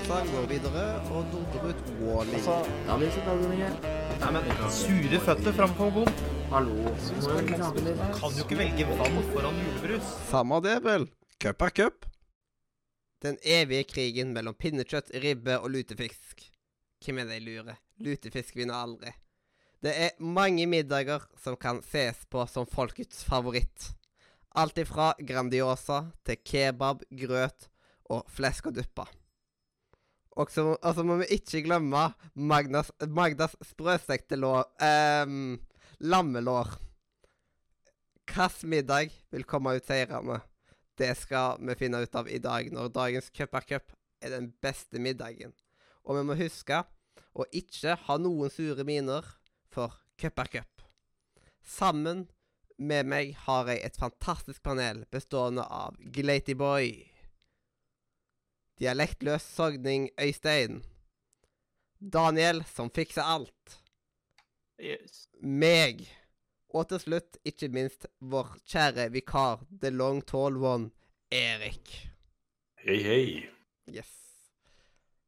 Tarzan går videre og dundrer ut Wally. Altså, Sure føtter framfor bom. Hallo. Kan jo ikke velge vann foran julebrus. Samme det, vel. Cup er cup. Den evige krigen mellom pinnekjøtt, ribbe og lutefisk. Hvem er de lure? Lutefisk vinner aldri. Det er mange middager som kan ses på som folkets favoritt. Alt ifra Grandiosa til kebab, grøt og flesk og duppa. Og så og så må vi ikke glemme Magnas, Magdas sprøstekte lår um, lammelår. Hvilken middag vil komme ut seirende? Det skal vi finne ut av i dag, når dagens Cup er cup er den beste middagen. Og vi må huske å ikke ha noen sure miner, for Cup er cup. Sammen med meg har jeg et fantastisk panel bestående av Glatyboy, Dialektløs sogning Øystein, Daniel som fikser alt, Yes. meg, og til slutt, ikke minst, vår kjære vikar, the long tall one, Erik. Hei, hei. Yes.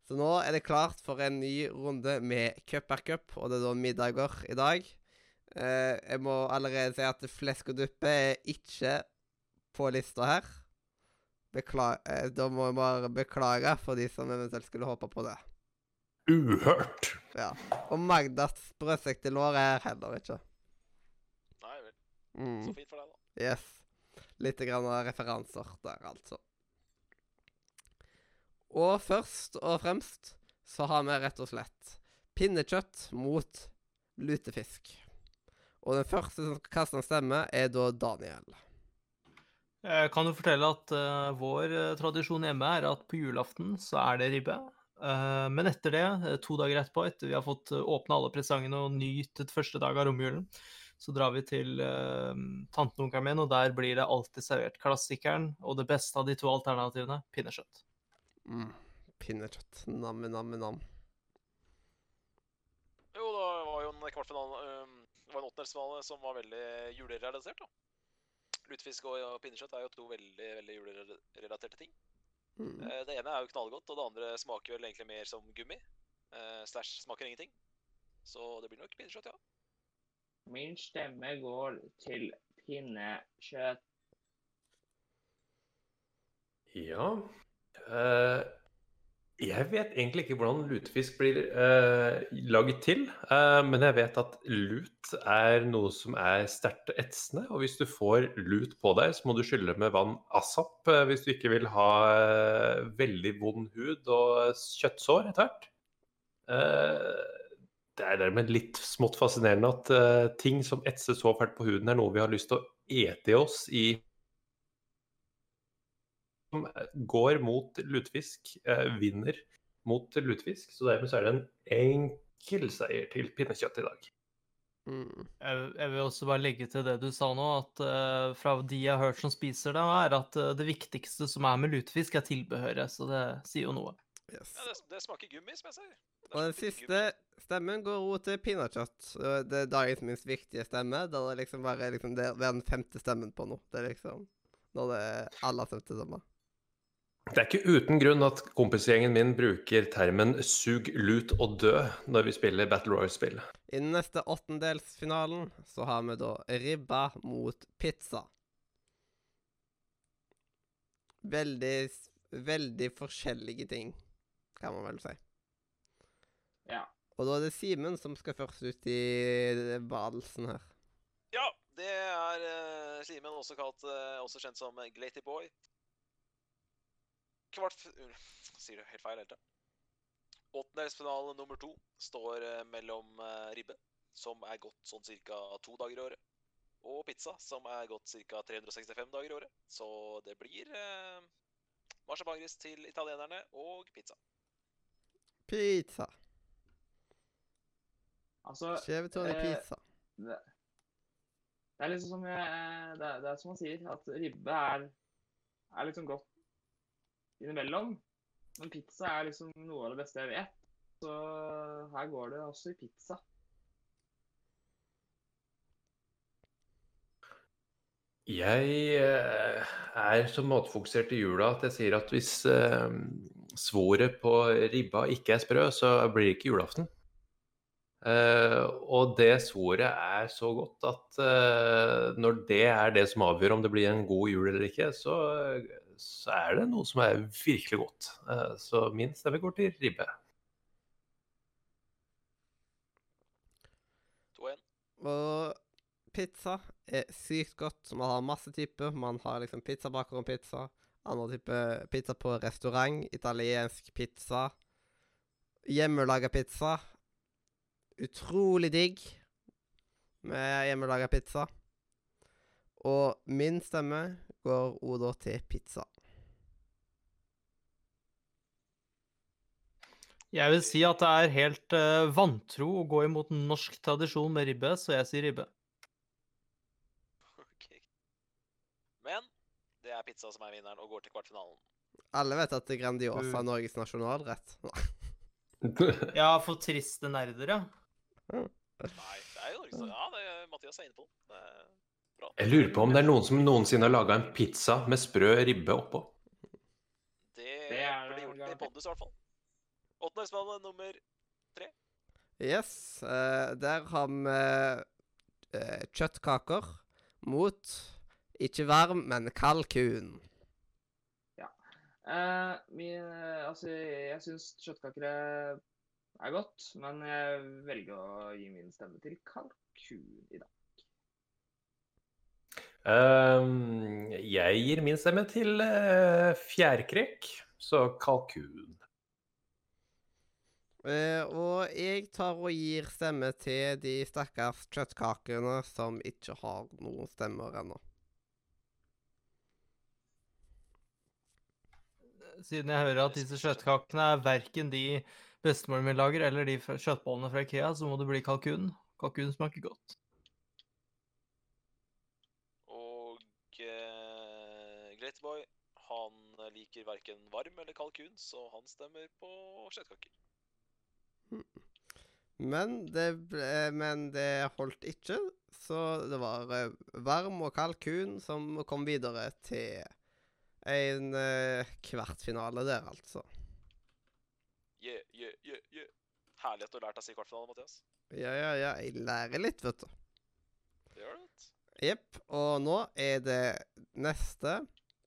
Så nå er det klart for en ny runde med Cup er cup, og det er da middager i dag. Eh, jeg må allerede si at flesk og duppe er ikke på lista her. Bekla eh, da må jeg bare beklage for de som eventuelt skulle håpe på det. Uhørt. Ja. Og Magdas sprøsekte lår er heller ikke. Nei vel. Mm. Så fint for deg, da. Yes. Litt grann av referanser der, altså. Og først og fremst så har vi rett og slett pinnekjøtt mot lutefisk. Og den første som skal kaste en stemme, er da Daniel. Jeg kan jo fortelle at uh, vår eh, tradisjon hjemme er at på julaften så er det ribbe. Uh, men etter det, eh, to dager etterpå, etter vi har fått åpna alle presangene og nytet første dag av romjulen, så drar vi til uh, tanten og onkelen min, og der blir det alltid servert klassikeren og det beste av de to alternativene, pinnekjøtt. Mm. Pinnekjøtt. Namme, namme, nam. Jo, det var jo en kvartfinale um, Det var en åttendelsfinale som var veldig julerealisert, da. Lutefisk og, og pinnekjøtt er jo to veldig veldig julerelaterte ting. Mm. Eh, Det ene er jo knallgodt, og det andre smaker vel egentlig mer som gummi. Eh, Stæsj smaker ingenting. Så det blir nok pinnekjøtt, ja. Min stemme går til pinnekjøtt. Ja eh, Jeg vet egentlig ikke hvordan lutefisk blir eh, laget til. eh, men jeg vet at lut er noe som er sterkt etsende. Og hvis du får lut på deg, så må du skylle med vann asap eh, hvis du ikke vil ha eh, veldig vond hud og kjøttsår etter hvert. Eh, det er dermed litt smått fascinerende at eh, ting som etser så fælt på huden, er noe vi har lyst til å ete i oss i som går mot lutefisk, eh, vinner mot lutefisk. Så dermed så er det en enkel seier til pinnekjøtt i dag. Mm. Jeg, jeg vil også bare legge til det du sa nå, at eh, fra de jeg har hørt som spiser det, er at eh, det viktigste som er med lutefisk, er tilbehøret. Så det sier jo noe. Yes. ja det, det smaker gummi, som jeg sier. Er Og den siste gummi. stemmen går ro til pinnekjøtt. Det er dagens minst viktige stemme. Da det liksom bare liksom, det er den femte stemmen på noe. Det er liksom Når det er alle femte stemt det er ikke uten grunn at kompisgjengen min bruker termen 'sug, lut og dø' når vi spiller Battle Royale-spill. I den neste åttendelsfinalen så har vi da ribba mot pizza. Veldig, veldig forskjellige ting, kan man vel si. Ja. Og da er det Simen som skal først ut i badelsen her. Ja, det er uh, Simen, også, kalt, eh, også kjent som Glaty Boy. Kvart... Sier du helt feil hele tida. Åttendelsfinale nummer to står eh, mellom eh, ribbe, som er gått sånn ca. to dager i året, og pizza, som er gått ca. 365 dager i året. Så det blir eh, marsipangris til italienerne og pizza. Pizza. Altså, Skjevetårn i eh, pizza. det, det er liksom som jeg, det, er- det er som man sier, at ribbe er, er liksom godt innimellom. Men pizza er liksom noe av det beste jeg vet. Så her går det også i pizza. Jeg eh, er så matfokusert i jula at jeg sier at hvis, eh, svoret på ribba ikke er sprø, så blir det ikke julaften. Eh, og det svoret er så godt at når det er det som avgjør om det blir en god jul eller ikke, så, så er det noe som er virkelig godt. Eh, så min stemme går til ribbe. 2-1. Og pizza er sykt godt. Man har masse typer. Man har liksom pizzabaker-pizza. Andre typer pizza på restaurant. Italiensk pizza. Hjemmelaga pizza. Utrolig digg med hjemmelaga pizza. Og min stemme går Oda til pizza. Jeg vil si at det er helt uh, vantro å gå imot norsk tradisjon med ribbe, så jeg sier ribbe. Okay. Men det er pizza som er vinneren og går til kvartfinalen. Alle vet at Grandiosa er. Norges nasjonalrett. Ja, for triste nerder, ja. Nei, det er jo Norges Ja, det er Mathias er inne på. Det er bra. Jeg lurer på om det er noen som noensinne har laga en pizza med sprø ribbe oppå. Det, Det er blir gjort i. Pondus, i hvert fall. Åttendelsfinale nummer tre. Yes, Uh, der har vi uh, kjøttkaker mot ikke varm, men kald kun. Uh, min, altså, jeg syns kjøttkaker er godt, men jeg velger å gi min stemme til kalkun i dag. Ehm, jeg gir min stemme til uh, fjærkrekk, så kalkun. Eh, og jeg tar og gir stemme til de stakkars kjøttkakene som ikke har noen stemmer ennå. Siden jeg hører at disse kjøttkakene er verken de bestemoren min lager, eller de kjøttbollene fra Ikea, så må det bli kalkun. Kalkun smaker godt. Og uh, Greatboy, han liker verken varm eller kalkun, så han stemmer på kjøttkaker. Men det, ble, men det holdt ikke, så det var eh, varm og kald kun som kom videre til en eh, kvartfinale der, altså. Yeah, yeah, yeah, yeah. Herlig at du har lært deg å si kvartfinale, Mathias. Ja, ja, ja, jeg lærer litt, vet du. Jepp. Og nå er det neste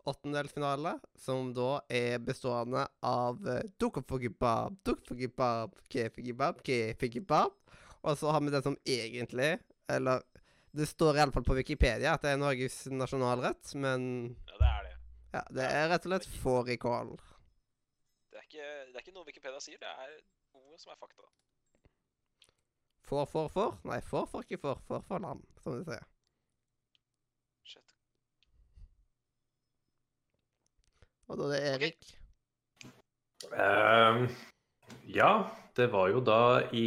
åttendelsfinale, som da er bestående av uh, dukkefugibab, dukkefugibab, kefugibab, kefugibab. Og så har vi det som egentlig Eller det står iallfall på Wikipedia at det er Norges nasjonalrett, men Ja, det er det. ja, det er rett og slett fårikål. Det er, ikke, det er ikke noe Wikipedia sier, det er noe som er fakta. For, for, for? Nei, for, for, ikke for, for, for lam, som de sier. Og da er det Erik. Ehm, ja, det var jo da i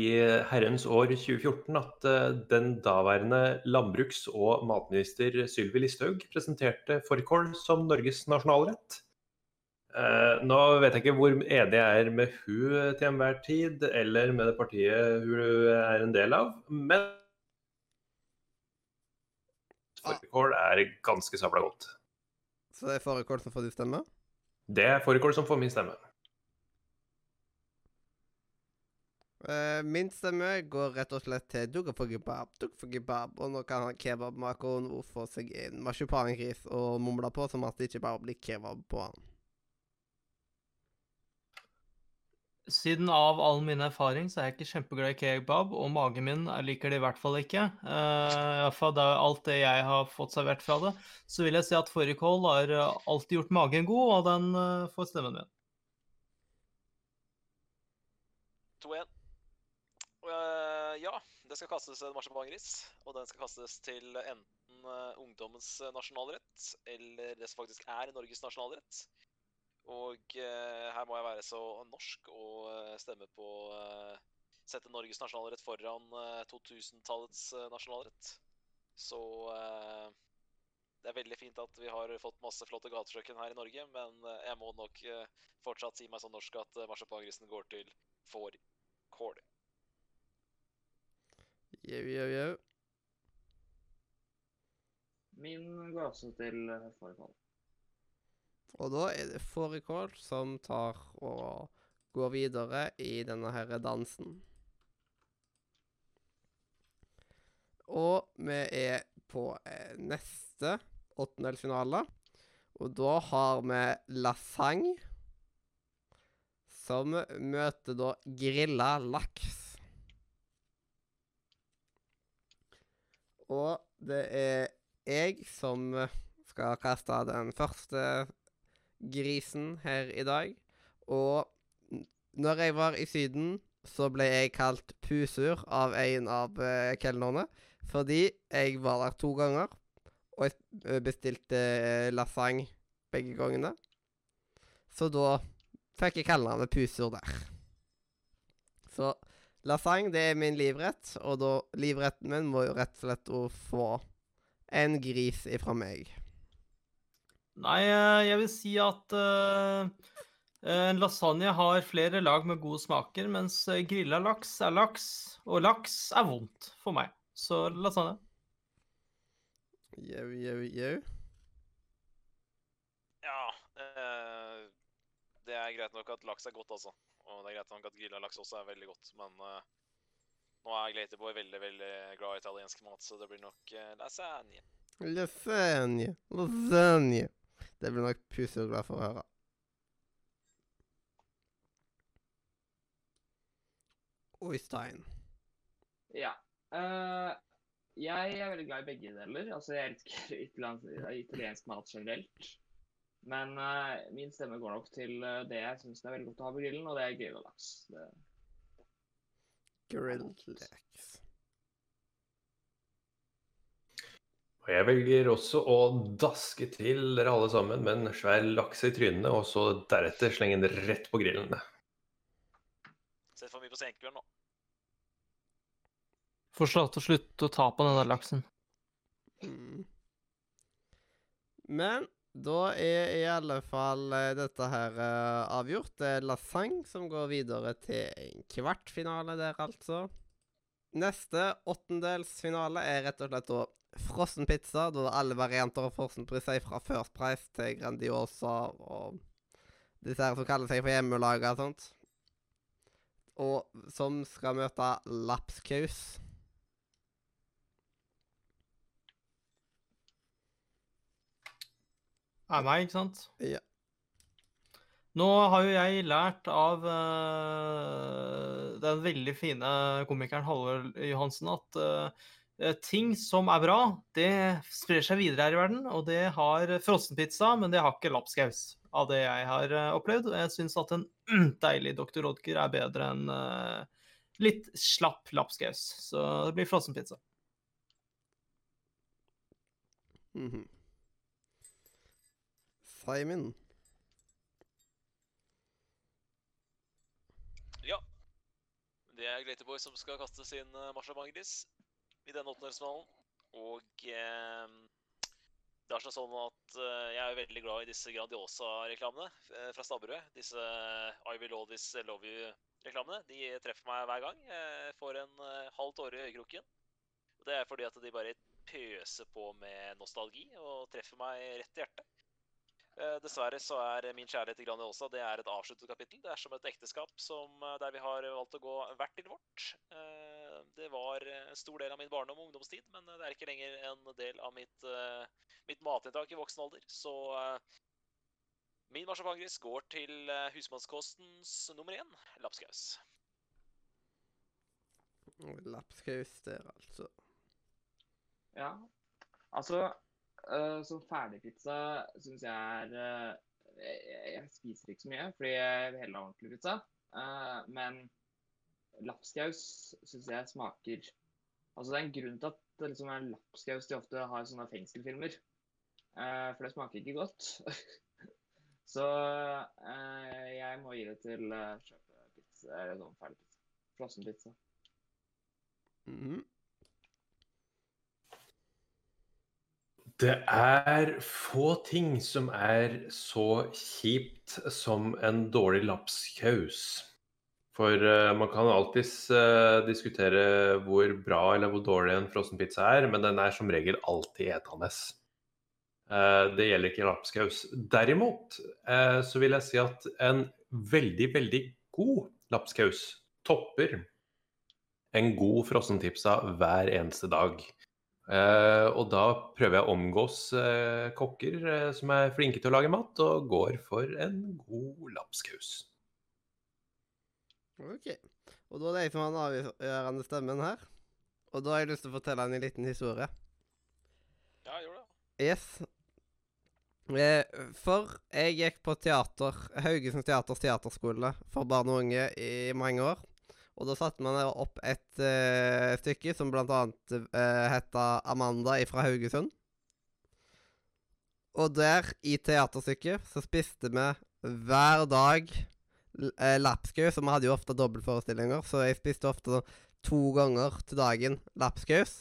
herrens år 2014 at eh, den daværende landbruks- og matminister Sylvi Listhaug presenterte fårikål som Norges nasjonalrett. Uh, nå vet jeg ikke hvor enig jeg er med hun til enhver tid, eller med det partiet hun er en del av, men fårikål er ganske sabla godt. Så det er fårikål som får din stemme? Det fårikål som får min stemme. Eh, min stemme går rett og slett til duggafugibab, duggafugibab, og nå kan kebabmakeren få seg en marsipangris og mumle på som at det ikke bare blir kebab på han. Siden av all min erfaring så er jeg ikke kjempeglad i kebab, og magen min er- liker det i hvert fall ikke. Uh, Iallfall det er alt det jeg har fått servert fra det. Så vil jeg si at fårikål har eh, alltid gjort magen god, og den uh, får stemmen min. 2-1. Uh, ja, det skal kastes en marsipangris, og den skal kastes til enten eh, ungdommens eh, nasjonalrett, eller det som faktisk er Norges nasjonalrett. Og eh, her må jeg være så norsk og eh, stemme på eh, Sette Norges nasjonalrett foran eh, 2000-tallets eh, nasjonalrett. Så eh, det er veldig fint at vi har fått masse flotte gatekjøkken her i Norge, men jeg må nok fortsatt si meg så norsk at marsipangrisen går til fårikål. Jau, jau, jau. Min gave til fårikål. Og da er det fårikål som tar og går videre i denne her dansen. Og vi er på eh, neste åttendelsfinale. Og da har vi lasagne, som møter da grilla laks. Og det er jeg som skal kaste den første grisen her i dag. Og når jeg var i Syden, så ble jeg kalt pusur av en av uh, kelnerne. Fordi jeg var der to ganger, og jeg eh, bestilte eh, lasagne begge gangene. Så da fikk jeg kallenavnet pusur der. Så lasagne, det er min livrett, og da livretten min må jo rett og slett å få en gris ifra meg. Nei, eh, jeg vil si at uh, en lasagne har flere lag med gode smaker, mens eh, grilla laks er laks, og laks er vondt for meg. Så lasagne. Jau, jau, jau. Ja, uh, det er greit nok at laks er godt, altså. Og det er greit nok at grilla laks også er veldig godt, men uh, nå er Glaterboy veldig, veldig glad i italiensk mat, så det blir nok eh, lasagne. Lasagne. Lasagne. Det blir nok Pusur glad for å høre. Oystein. Ja. eh, jeg er veldig glad i begge deler. Altså, jeg elsker italiensk, italiensk mat generelt. Men uh, min stemme går nok til eh, det jeg syns er veldig godt å ha på grillen, og det er grilla laks. Grilled laks. Og jeg velger også å daske til dere alle sammen med en svær laks i trynene, og så deretter slenge den rett på grillen. Sett for mye på senkveld nå. Får å slutte å ta på den der laksen. Mm. Men da er i alle fall eh, dette her eh, avgjort. Det er lasagne som går videre til en kvartfinale der, altså. Neste åttendelsfinale er rett og slett da frossenpizza. Da er alle varianter av frossen pizza fra First Price til Grandiosa og disse her som kaller seg for hjemmelaga og sånt. Og som skal møte lapskaus. Er meg, ikke sant? Ja. Nå har jo jeg lært av uh, den veldig fine komikeren Halvor Johansen at eh, ting som er bra, det sprer seg videre her i verden. Og det har frossenpizza, men det har ikke lapskaus, av det jeg har eh, opplevd. Og jeg syns at en deilig Dr. Rodger er bedre enn eh, litt slapp lapskaus. Så det blir frossenpizza. Mhm. Simon. Ja. Det er Glaterboy som skal kaste sin Marsha marsjapangris i denne åttendelsfinalen. Og eh, det er sånn at eh, jeg er veldig glad i disse Grandiosa-reklamene eh, fra Stabburet. Disse I will always love you-reklamene. De treffer meg hver gang. Jeg får en uh, halv tåre i øyekroken. Det er fordi at de bare pøser på med nostalgi og treffer meg rett i hjertet. Eh, Dessverre så er min kjærlighet til Grandiosa det er et avsluttet kapittel. Det er som et ekteskap som, eh, der vi har valgt å gå hvert til vårt. Eh, Det var en stor del av min barndom og ungdomstid, men det er ikke lenger en del av mitt, eh, mitt matinntak i voksen alder. Så eh, min marsipangris går til eh, husmannskostens nummer én, lapskaus. Lapskaus der, altså. Ja. Altså, uh, som ferdigpizza syns jeg er uh, jeg, jeg spiser ikke så mye, fordi jeg vil heller ha ordentlig pizza. Uh, men lapskaus syns jeg smaker Altså, det er en grunn til at det liksom er lapskaus de ofte har i sånne fengselfilmer. Eh, for det smaker ikke godt. så eh, jeg må gi det til uh, kjøpepizza, eller sånn ferdigpizza. Frossenpizza. -hmm. Det er få ting som er så kjipt som en dårlig lapskaus. For eh, man kan alltids eh, diskutere hvor bra eller hvor dårlig en frossenpizza er, men den er som regel alltid etende. Eh, det gjelder ikke lapskaus. Derimot så vil jeg si at en veldig, veldig god lapskaus topper en god frossentipsa hver eneste dag. Uh, og da prøver jeg å omgås uh, kokker uh, som er flinke til å lage mat, og går for en god lapskaus. OK. Og da er det jeg som har den avgjørende stemmen her. Og da har jeg lyst til å fortelle en liten historie. Ja, gjør det. Yes. Eh, For jeg gikk på teater, Haugesund Teaters teaterskole for barn og unge i mange år. Og da satte man opp et uh, stykke som blant annet uh, heta Amanda fra Haugesund. Og der, i teaterstykket, så spiste vi hver dag eh, lapskaus. Og vi hadde jo ofte dobbeltforestillinger, så jeg spiste ofte to ganger til dagen lapskaus.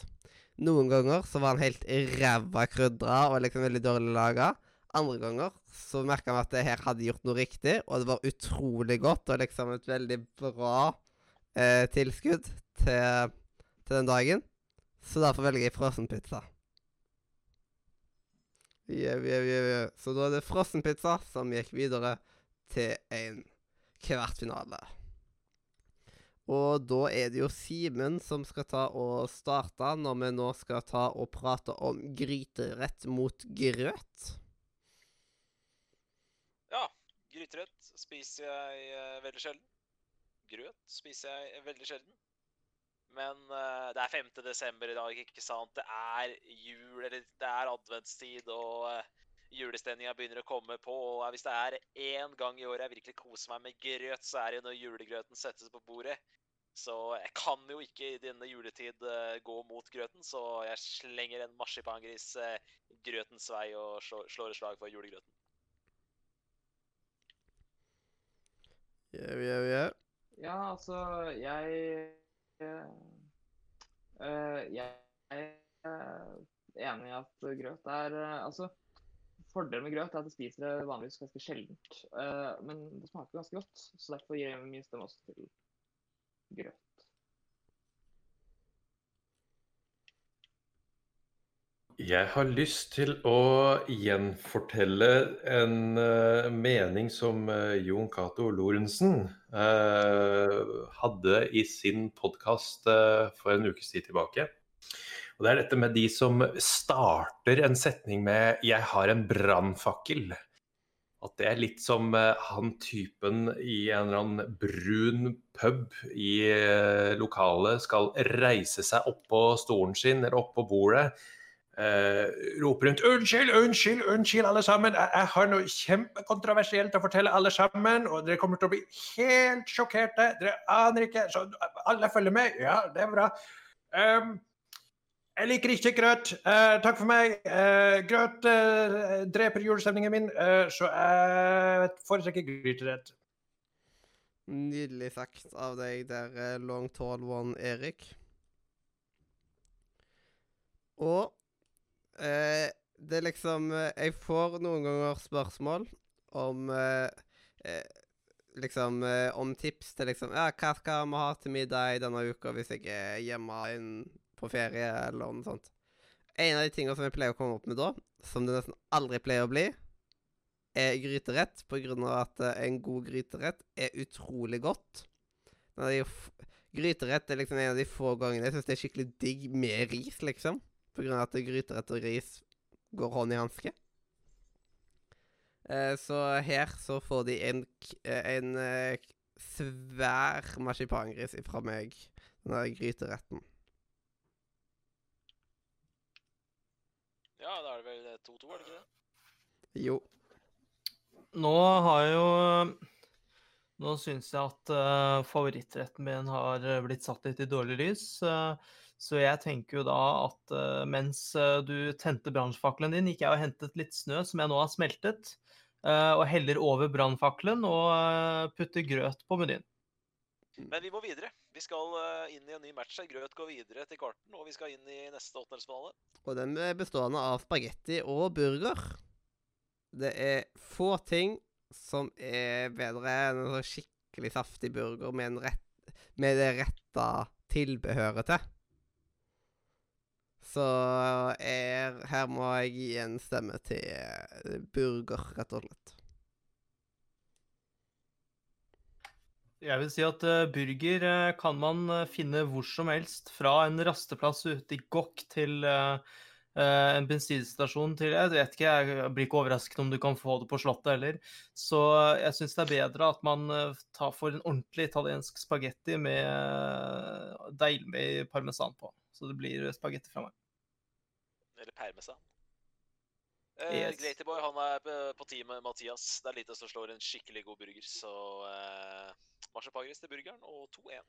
Noen ganger så var den helt ræva krydra og liksom veldig dårlig laga. Andre ganger så merka vi at det her hadde gjort noe riktig, og det var utrolig godt og liksom et veldig bra eh, tilskudd til, til den dagen. Så derfor velger jeg frossenpizza. Yeah, yeah, yeah, yeah. Så da er det frossenpizza som gikk videre til en kvartfinale. Og da er det jo Simen som skal ta og starte, når vi nå skal ta og prate om gryterett mot grøt. Ja, gryterett spiser jeg eh, veldig sjelden. Grøt spiser jeg veldig sjelden. Men uh, det er 5. desember i dag, ikke sant? Det er jul, eller det er adventstid, og uh, julestemninga begynner å komme på. Og hvis det er én gang i året jeg virkelig koser meg med grøt, så er det når julegrøten settes på bordet. Så jeg kan jo ikke i denne juletid eh, gå mot grøten, så jeg slenger en marsipangris uh, grøtens vei og slår, et slag for julegrøten. Yeah, yeah, yeah. Ja, altså, jeg eh, eh, Jeg er eh, enig i at grøt er uh, Altså, fordelen med grøt er at jeg spiser det vanligvis ganske sjeldent. Uh, men det smaker ganske godt, så derfor gir jeg min stemme også til grøt. Jeg har lyst til å gjenfortelle en uh, mening som uh, Jon Cato Lorentzen hadde i sin podkast for en ukes tid tilbake. Og Det er dette med de som starter en setning med 'jeg har en brannfakkel'. At det er litt som eh, han typen i en eller annen brun pub i eh, lokalet skal reise seg opp på stolen sin eller opp på bordet Uh, roper rundt 'Unnskyld, unnskyld, unnskyld, alle sammen. Jeg, jeg har noe kjempekontroversielt å fortelle alle sammen.' Og dere kommer til å bli helt sjokkerte. Dere aner ikke. Så alle følger med. Ja, det er bra. Ehm, jeg liker ikke grøt. Eh, takk for meg. Eh, grøt eh, dreper julestemningen min, eh, så jeg foretrekker gryterett. Nydelig sagt av deg der, eh, Long Tall One Erik. Og eh, det er liksom Jeg får noen ganger spørsmål om Liksom om tips til liksom Ja, hva skal vi ha til middag denne uka hvis jeg er hjemme inn på ferie, eller noe sånt. En av de tingene som jeg pleier å komme opp med da, som det nesten aldri pleier å bli, er gryterett, på grunn av at eh, en god gryterett er utrolig godt. Er gryterett er liksom en av de få gangene jeg syns det er skikkelig digg med ris, liksom. På grunn av at gryterett og ris går hånd i hanske. Eh, så her så får de en, eh, en svær marsipangris fra meg, den der gryteretten. Ja, da er det vel 2-2, er det ikke det? Jo. Nå har jo Nå syns jeg at uh, favorittretten min har eh, blitt satt litt i dårlig lys. Uh, så jeg tenker jo da at uh, mens eh, du tente brannfakkelen din, gikk jeg og hentet litt snø som jeg nå har smeltet, eh, og heller over brannfakkelen og eh, putter grøt på menyen. Men vi må videre. Vi skal eh, inn i en ny match. Grøt går videre til kvarten, og vi skal inn i neste åttendelsfinale. Og den er bestående av spagetti og burger. Det er få ting som er bedre enn en sånn skikkelig saftig burger med, en rett, med det retta tilbehøret til. Så er, her må jeg gi en stemme til eh, burger, rett og slett. Jeg vil si at eh, burger eh, kan man eh, finne hvor som helst. Fra en rasteplass ute i Gokk til en bensinstasjon til Jeg vet ikke, jeg blir ikke overrasket om du kan få det på Slottet heller. Så jeg syns det er bedre at man tar for en ordentlig italiensk spagetti med deilig med parmesan på. Så det blir spagetti fra meg. Eller parmesan. Yes. Glatyboy han er på, teamet Mathias. Det er lite som slår en skikkelig god burger, så eh, marsipangris til burgeren og 2-1.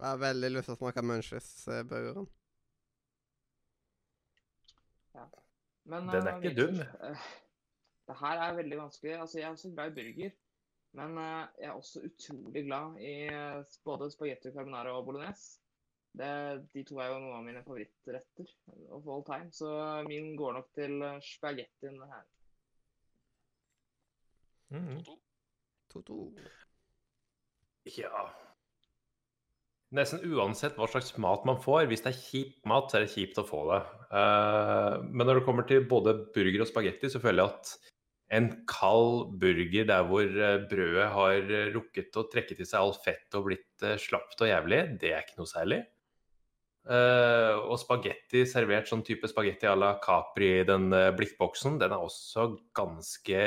Jeg har veldig lyst til å smake Munchies-burgeren. Men, Den er eh, ikke dum. Uh, Det her er veldig vanskelig. Altså, jeg er også glad i burger. Men uh, jeg er også utrolig glad i eh, både spagetti carbonara og bolognese. Det, de to er jo noen av mine favorittretter of all time, så min går nok til spagettien her. Mhm. 2-2. 2-2. Ja Nesten uansett hva slags mat man får, hvis det er kjip mat, så er det kjipt å få det. Eh, men når det kommer til både burger og spagetti, så føler jeg at en kald burger der hvor eh, brødet har eh, rukket å trekke til seg all fett og blitt slapt og jævlig, det er ikke noe særlig. Uh, og spagetti servert sånn type spagetti à la Capri i den blikkboksen, den er også ganske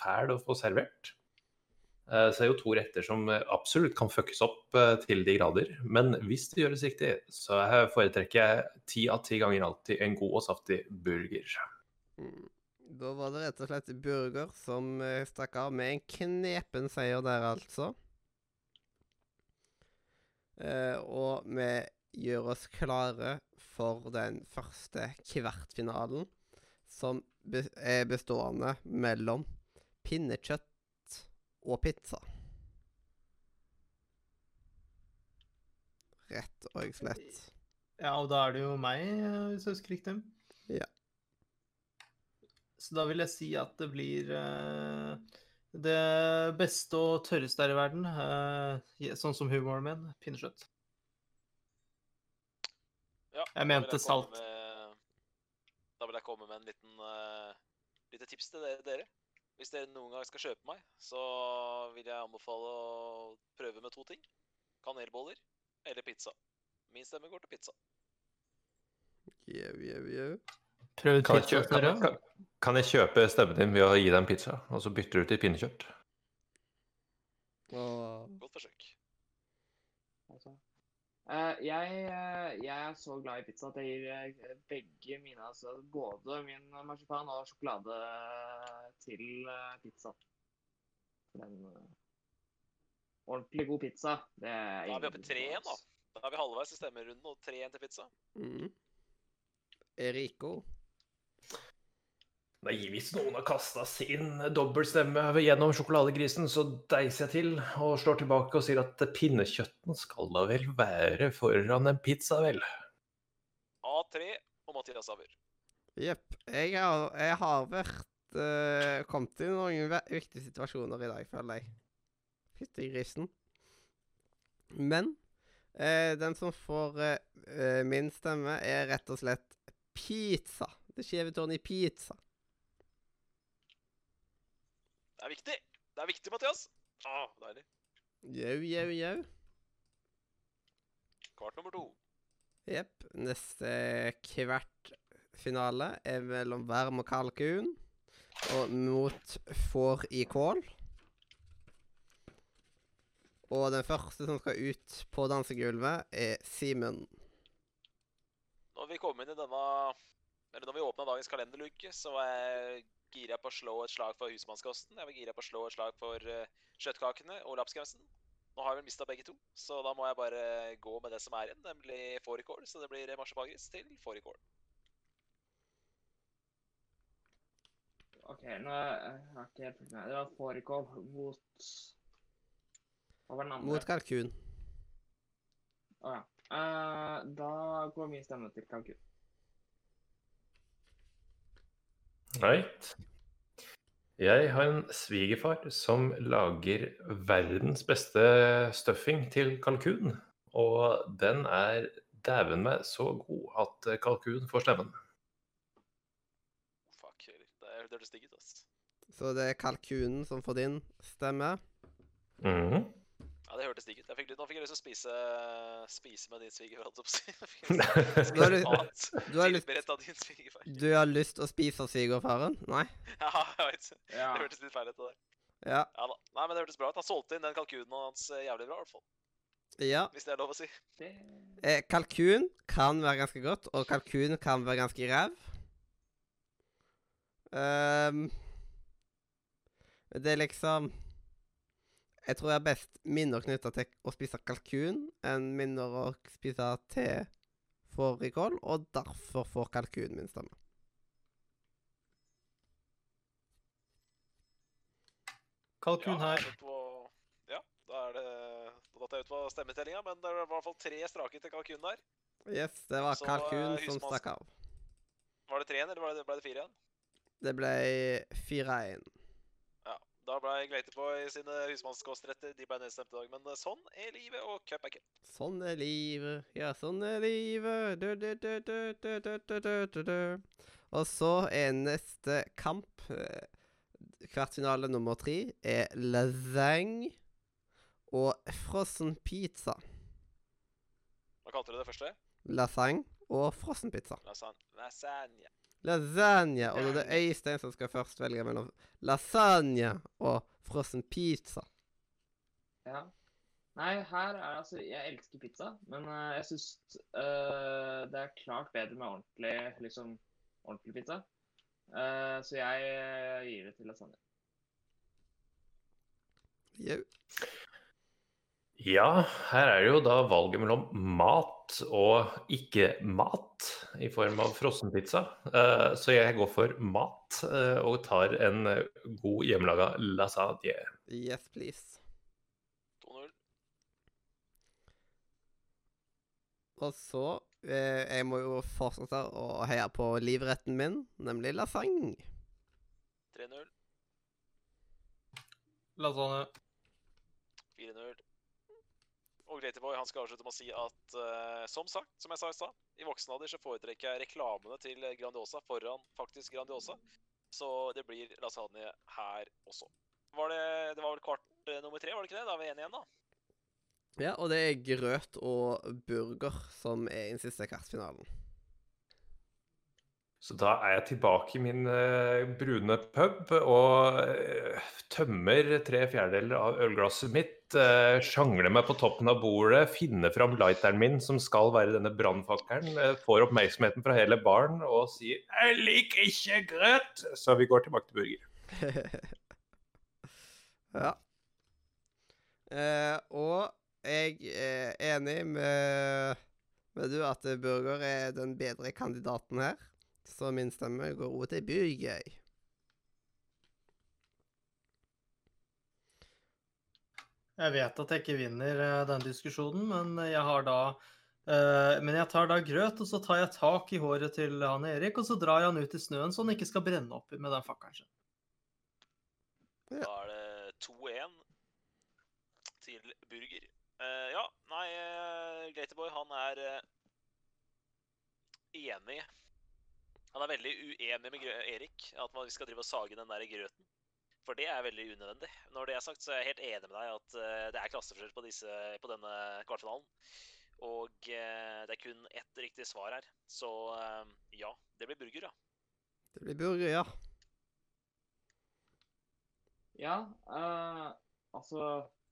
fæl å få servert. Eh, Så er jo to retter som absolutt kan fuckes opp eh, til de grader. Men hvis det gjøres riktig, så foretrekker jeg ti av ti ganger alltid en god og saftig burger. Mm. Da var det rett og slett burger som eh, stakk av med en knepen seier der, altså. Og vi gjør oss klare for den første kvartfinalen, som er bestående mellom pinnekjøtt og pizza. Rett og slett. Ja, og da er det jo meg, eh, hvis jeg husker riktig. Ja. Så da vil jeg si at det blir uh, det beste og tørreste her i verden. Uh, sånn som humoren min. Pinnekjøtt. Ja, Jeg mente jeg salt. Med, da vil jeg komme med en liten uh, lite tips til dere. Hvis dere noen gang skal kjøpe meg, så vil jeg anbefale å prøve med to ting. Kanelboller eller pizza. Min stemme går til pizza. Yeah, yeah, yeah. Prøv Kan jeg, pizza kjøpe, tørre. kan, kan jeg kjøpe stemmen din ved å gi deg en pizza, og så bytter du til pinnekjøtt? Godt forsøk. Altså. Eh, jeg, eh, jeg er så glad i pizza at jeg gir eh, begge mine, altså både min marsipan og sjokolade til pizza. For den ordentlig god pizza, det er Da er vi oppe i tre 3-1, da. altså. Da er vi halvveis i stemmerunden og 3-1 til pizza. mm. Erico. Nei, hvis noen har kasta sin dobbeltstemme gjennom sjokoladegrisen, så deiser jeg til og slår tilbake og sier at pinnekjøtten skal da vel være foran en pizza, vel? A3 og Mathias Haver. Jepp. Jeg, har- jeg har vært uh, kommet i noen viktige situasjoner i dag, føler jeg. Fytti grisen. Men uh, den som får eh, min stemme, er rett og slett pizza. Det skjeve tårnet i pizza. Det er viktig! Det er viktig, Mathias! Ah, deilig. Jau, jau, jau. Kvart nummer to. Jepp. Neste kvartfinale er mellom Værm og kalkun og mot får i kål. Og den første som skal ut på dansegulvet, er Simen. Når vi kom inn i denne Eller når vi åpna dagens kalenderluke, så var jeg gira på å slå et slag for husmannskosten. Jeg var gira på å slå et slag for eh, kjøttkakene og lapskausen. Nå har jeg vel mista begge to, så da må jeg bare gå med det som er igjen, nemlig fårikål. Så det blir marsipangris til fårikål. OK, nå er jeg ikke helt fulgt med. Det var fårikål mot Hva var den andre? Mot kalkun. Å ja. Uh, da går min stemme til kalkun. Right. Jeg har en svigerfar som lager verdens beste stuffing til kalkun. Og den er dæven meg så god at kalkun får stemmen. Fuck. Det det hørtes digg ut, ass. Så det er kalkunen som får din stemme. Mhm. Ja, det hørtes digg ut. Fikk, nå fikk jeg lyst til å spise, spise med din svigerfar. Du har lyst- du har lyst- av. Du har lyst til å spise svigerfaren? Nei? Ja, jeg vet. Ja. Det hørtes litt feil ut, det der. Ja. Ja da. Nei, men det hørtes bra ut. Han solgte inn den kalkunen hans eh, jævlig bra, i hvert fall. ja. Hvis det er lov å si. Eh, kalkun kan være ganske godt, og kalkun kan være ganske ræv. Um, det er liksom Jeg tror jeg har best minner knytta til å spise kalkun enn minner å spise te for fårikål, og derfor får kalkun min stemme. Kalkun her. er ja, da er det Da datt jeg ut på stemmetellinga, men det var i hvert fall tre strake til kalkunen der. Yes, det var Så, kalkun eh, som stakk av. Var det tre igjen, eller ble det, fire igjen? Det ble 4-1. Ja. Da ble Gleiteboy sine husmannskostretter de ble nedstemt i dag. Men eh, sånn er livet, og cup er cup. Sånn er livet, ja, sånn er livet. Du, du, du, du, du, du, du, Og så er neste kamp, eh, kvartfinale nummer tre, er lasagne og frossen pizza. Hva kalte du det første? Lasagne og frossen pizza. Lasagne. lasagne. Lasagne. Og det er det Øystein som skal først velge mellom lasagne og frossen pizza. Ja. Nei, her er altså Jeg elsker pizza, men uh, jeg syns uh, det er klart bedre med ordentlig, liksom, ordentlig pizza. Uh, så jeg gir det til lasagne. Jau. Ja, her er det jo da valget mellom mat og ikke-mat i form av frossenpizza. Eh, Så jeg går for mat eh, og tar en eh, god hjemmelaga lasagne. Yes, please. 2-0. Og så eh, Jeg må jo fortsette å heie på livretten min, nemlig lasagne. 3-0. Lasagne. 4-0. Og Gleiteboy han skal avslutte med å si at uh, som sagt, som jeg sa i stad, i voksen alder så foretrekker jeg reklamene til Grandiosa foran faktisk Grandiosa. Så det blir lasagne her også. Var det, det var vel kvart eh, nummer tre, var det ikke det? Da er vi enige igjen, da. Ja, og det er grøt og burger som er i den siste kvartfinalen. Så da er jeg tilbake i min uh, brune pub og uh, tømmer tre fjerdedeler av ølglasset mitt. Uh, sjangle meg på toppen av bordet, finne fram lighteren min, som skal være denne brannfakkelen. Uh, får oppmerksomheten fra hele baren og sier 'Jeg liker ikke grøt', så vi går tilbake til burger. ja. Uh, og jeg er enig med, med du at burger er den bedre kandidaten her. Så min stemme går over til burger. Jeg vet at jeg ikke vinner eh, den diskusjonen, men jeg har da eh, Men jeg tar da grøt, og så tar jeg tak i håret til han Erik, og så drar jeg han ut i snøen så han ikke skal brenne opp med den fakkelen sin. Da er det 2-1 til Burger. Eh, ja, nei, Gleiteboy han er enig. Han er veldig uenig med Erik at man skal drive og sage den der grøten. For det er veldig unødvendig. Når det er sagt, så er jeg helt enig med deg at eh, det er klasseforskjell på, disse, på denne kvartfinalen. Og eh, det er kun ett riktig svar her. Så eh, ja, det blir burger, ja. Det blir burger, ja. Ja, uh, altså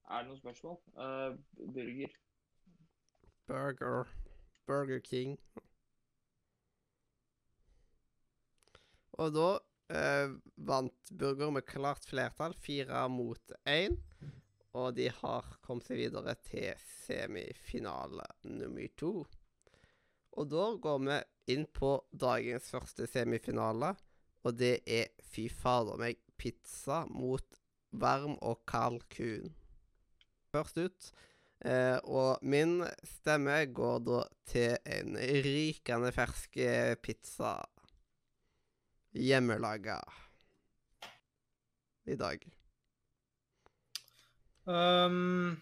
Er det noen spørsmål? Uh, burger. Burger. Burger King. Og da eh, vant Burger med klart flertall, fire mot én. Og de har kommet seg videre til semifinale nummer to. Og da går vi inn på dagens første semifinale, og det er fy fader meg pizza mot varm og kald kun. Først ut. Eh, og min stemme går da til en rykende fersk eh, pizza. Hjemmelaga. I dag. Um,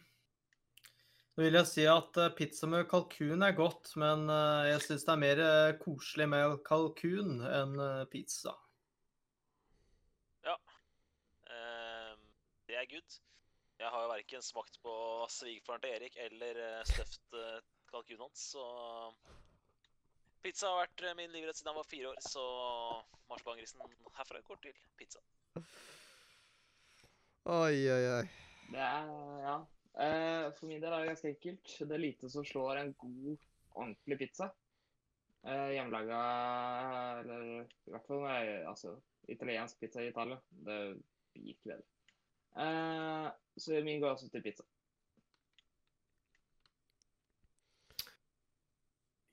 Så vil jeg si at eh, pizza med kalkun er godt, men eh, jeg syns det er mer eh, koselig med kalkun enn pizza. pizza. Um, det er good. Jeg har jo verken smakt på svigerfaren til Erik eller uh, kalkunen hans, så Pizza har vært eh, min livrett siden jeg var fire år, så marsipangrisen herfra går til pizza. Oi, oi, oi. Det er Ja. Eh, for min del er det ganske enkelt. Det er lite som slår en god, ordentlig pizza. Eh, Hjemmelaga Eller i hvert fall eh, altså, italiensk pizza i Italia. Det gikk bedre. Eh, så min går også til pizza.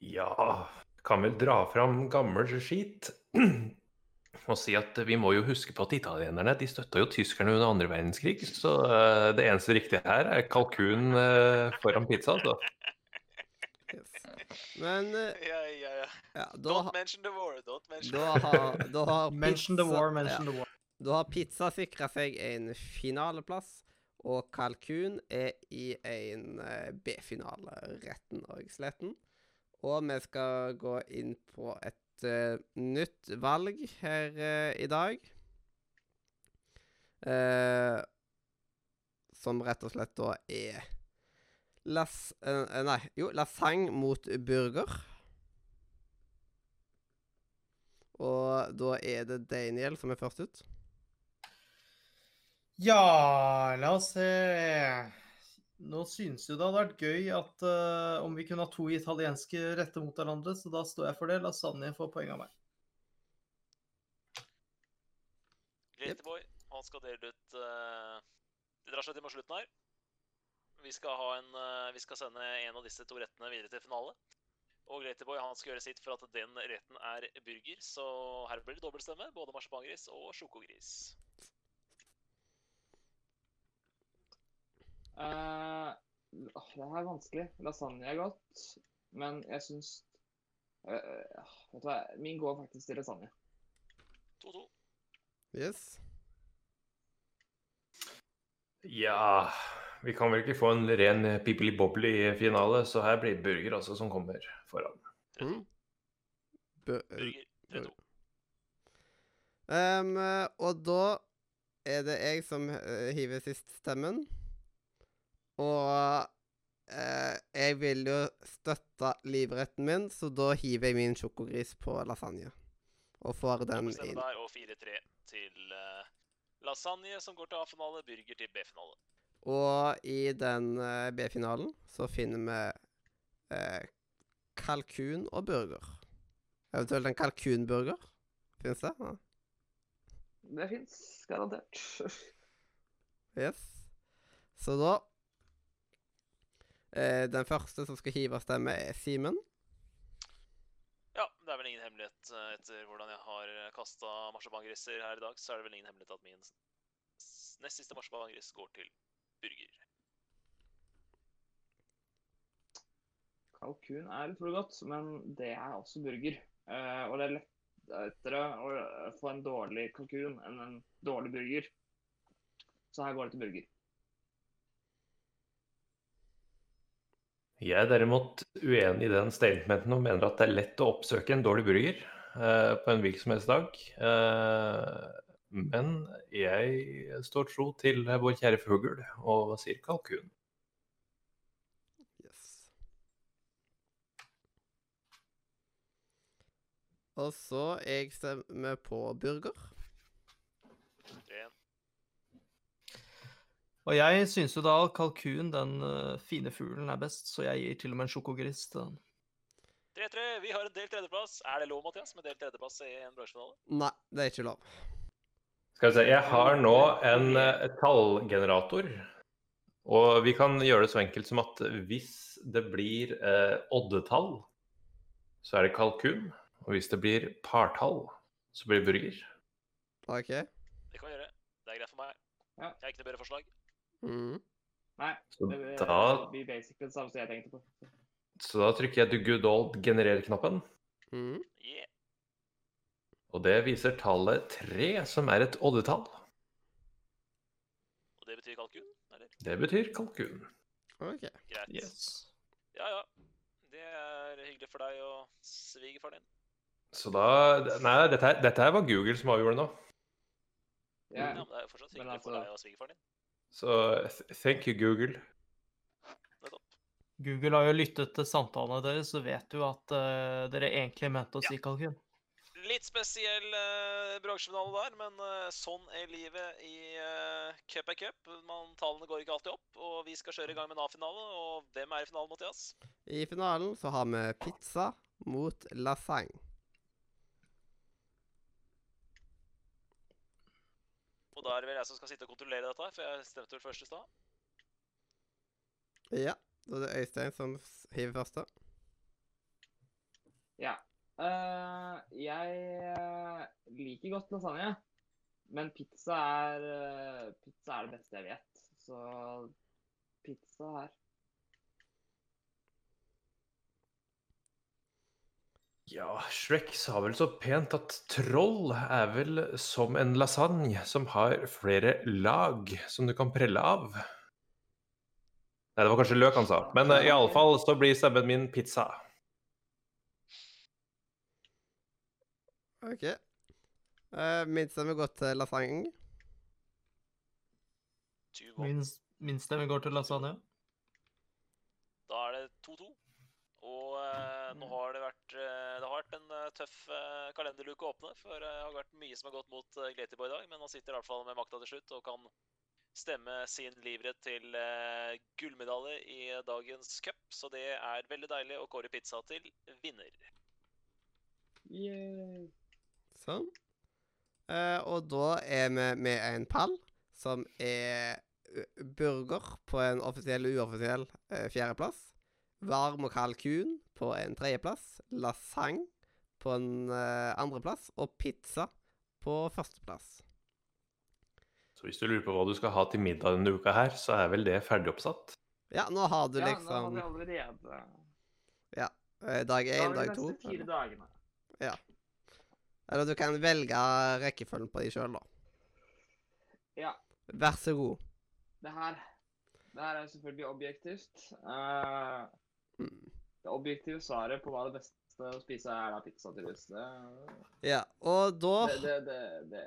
Ja, kan vel dra fram gammel skit og si at vi må jo huske på at italienerne de støtta jo tyskerne under andre verdenskrig, så uh, det eneste riktige her er kalkun uh, foran pizza, altså. Yes. Men eh, Ja, ja, ja. ja, da, Don't mention the war. Don't mention da har, da har Mention the pizza- war, mention the war. Da har pizza sikra seg en finaleplass, og kalkun er i en B-finale, retten og sletten. Og vi skal gå inn på et uh, nytt valg her uh, i dag. Uh, som rett og slett da er las... nei, jo, lasagne mot burger. Og da er det Daniel som er først ut. Ja, la oss se. Nå synes jo det hadde vært gøy at uh, om vi kunne ha to italienske retter mot hverandre, så da står jeg for det. Lasagne får poeng av meg. Greteboy, han skal dele ut uh, Det drar seg til mot slutten her. Vi skal, ha en, uh, vi skal sende en av disse to rettene videre til finale. Og Greteboy han skal gjøre sitt for at den retten er burger, så her blir det dobbeltstemme. Både marsipangris og sjokogris. Eh, åh, det her er vanskelig. Lasagne er godt, men jeg syns uh, Vet du hva, min går faktisk til lasagne. 2-2. Yes. Ja, vi kan vel ikke få en ren pippeli-bobbeli-finale, så her blir det burger altså som kommer foran. Mm. Bu- Burger 3-2. Um, og da er det jeg som eh, hiver sist stemmen. Og eh, jeg vil jo støtte livretten min, så da hiver jeg min sjokogris på lasagne. Og får den inn. der og 4-3 til eh, lasagne, som går til A-finale. Burger til B-finale. Og i den eh, B-finalen så finner vi eh, kalkun og burger. Eventuelt en kalkunburger. Fins det? Ja. Det fins garantert. Yes. Så da Den første som skal hive stemme, er Simen. Ja, det er vel ingen hemmelighet eh, etter hvordan jeg har kasta marsipangriser her i dag, så er det vel ingen hemmelighet at min nest siste marsipangris går til burger. Kalkun er utrolig godt, men det er også burger. Eh, og det er lettere å få en dårlig kalkun enn en dårlig burger. Så her går det til burger. Jeg er derimot uenig i den statementen og mener at det er lett å oppsøke en dårlig burger eh, på en hvilken som helst dag. Eh, men jeg står tro til vår kjære fugl og sier kalkun. Yes. Og så jeg stemmer på burger. Og jeg syns jo da kalkun, den eh, fine fuglen, er best, så jeg gir til og med en sjokogris til den. 3-3. Vi har en delt tredjeplass. Er det lov, Mathias, med delt tredjeplass i en bransjefinale? Nei, det er ikke lov. Skal vi se, jeg har nå en eh, tallgenerator. Og vi kan gjøre det så enkelt som at hvis det blir eh, oddetall, så er det kalkun. Og hvis det blir partall, så blir det burger. OK? Det kan vi gjøre. Det er greit for meg. Ja. Jeg har ikke noe bedre forslag. Mm. Nei, Så det da, blir basically det samme som jeg tenkte på. så da trykker jeg the good old generer-knappen. Mm. Yeah. Og det viser tallet 3, som er et oddetall. Og det betyr kalkun, eller? Det betyr kalkun. OK. Greit. Yes. Ja, ja. Det er hyggelig for deg og svigerfaren din. Så da Nei, dette, her- dette her var Google som avgjorde det nå. Ja, Ja, men det er jo fortsatt hyggelig hyggelig for altså- deg og svigerfaren din. Så th- thank you, Google. Google har jo lyttet til samtalene deres, så vet du at uh, dere egentlig mente å si kalkun. Litt spesiell uh, bransjefinale der, men uh, sånn er livet i uh, cup er cup. Man, tallene går ikke alltid opp, og vi skal kjøre i gang med en A-finale. Og hvem er i finalen, Mathias? I finalen så har vi pizza mot lasagne. Og da er det vel jeg som skal sitte og kontrollere dette, for jeg stemte vel først i stad. Ja. Da er det Øystein som hiver første. ja. Uh, jeg eh, liker godt lasagne, men pizza er, eh, pizza er det beste jeg vet. Så pizza her. Ja, Shrek sa vel så pent at troll er vel som en lasagne som har flere lag som du kan prelle av. Nei, det var kanskje løk han sa. Men uh, i alle fall så blir stemmen min pizza. OK. Uh, min stemme går til lasagne. Min, min stemme går til lasagne. Da er det 2-2. Eh, nå har det vært eh, Det har vært en eh, tøff kalenderluke å åpne. For det har vært mye som har gått mot uh, i dag. Men han sitter i hvert fall med makta til slutt og kan stemme sin livrett til gullmedalje i dagens cup. Så det er veldig deilig å kåre pizza til vinner. Yeah. Sånn. Uh, og da er vi med en pall som er burger på en offisiell og uoffisiell uh, fjerdeplass. Varm og kald kun på en tredjeplass. Lasagne på en uh, andreplass. Og pizza på førsteplass. Så hvis du lurer på hva du skal ha til middag denne uka her, så er vel det ferdigoppsatt? Ja, nå har du liksom Ja, nå har liksom vi allerede Ja. dag Da én, har vi dag de to. neste fire dagene. Ja. Eller du kan velge rekkefølgen på de sjøl, da. Ja. Vær så god. Det her det her er selvfølgelig objektivt. Eh, Mm. det objektive svaret på hva det beste å spise er, da pizza, tydeligvis. Det, Ja, og da det, det, det,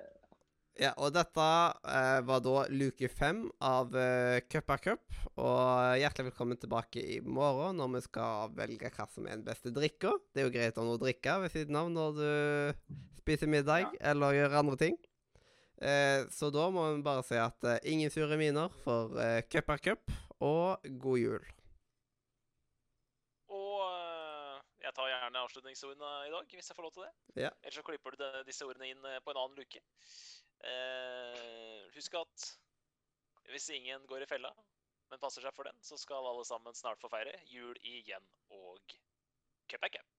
Ja, og dette eh, var da luke fem av eh, Cup er cup. Og hjertelig velkommen tilbake i morgen når vi skal velge hva som er den beste drikka. Det er jo greit å ha noe å drikke ved siden av når du spiser middag eller gjør andre ting. Eh, så da må vi bare si at eh, ingen sure miner for eh, Cup er cup, og god jul. Og eh, jeg tar gjerne avslutningsordene i dag, hvis jeg får lov til det. Ja. Ellers så klipper du disse ordene inn eh, på en annen luke. Eh, husk at hvis ingen går i fella, men passer seg for den, så skal alle sammen snart få feire jul igjen og cup er cup.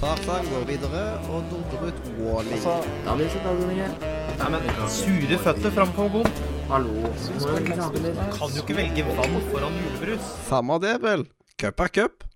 Tarzan går videre og dunker ut Wally. Da blir det Nei, men Sure føtter på bom. Hallo. Kan jo ikke velge vann foran julebrus. Samme det, vel. Cup er cup.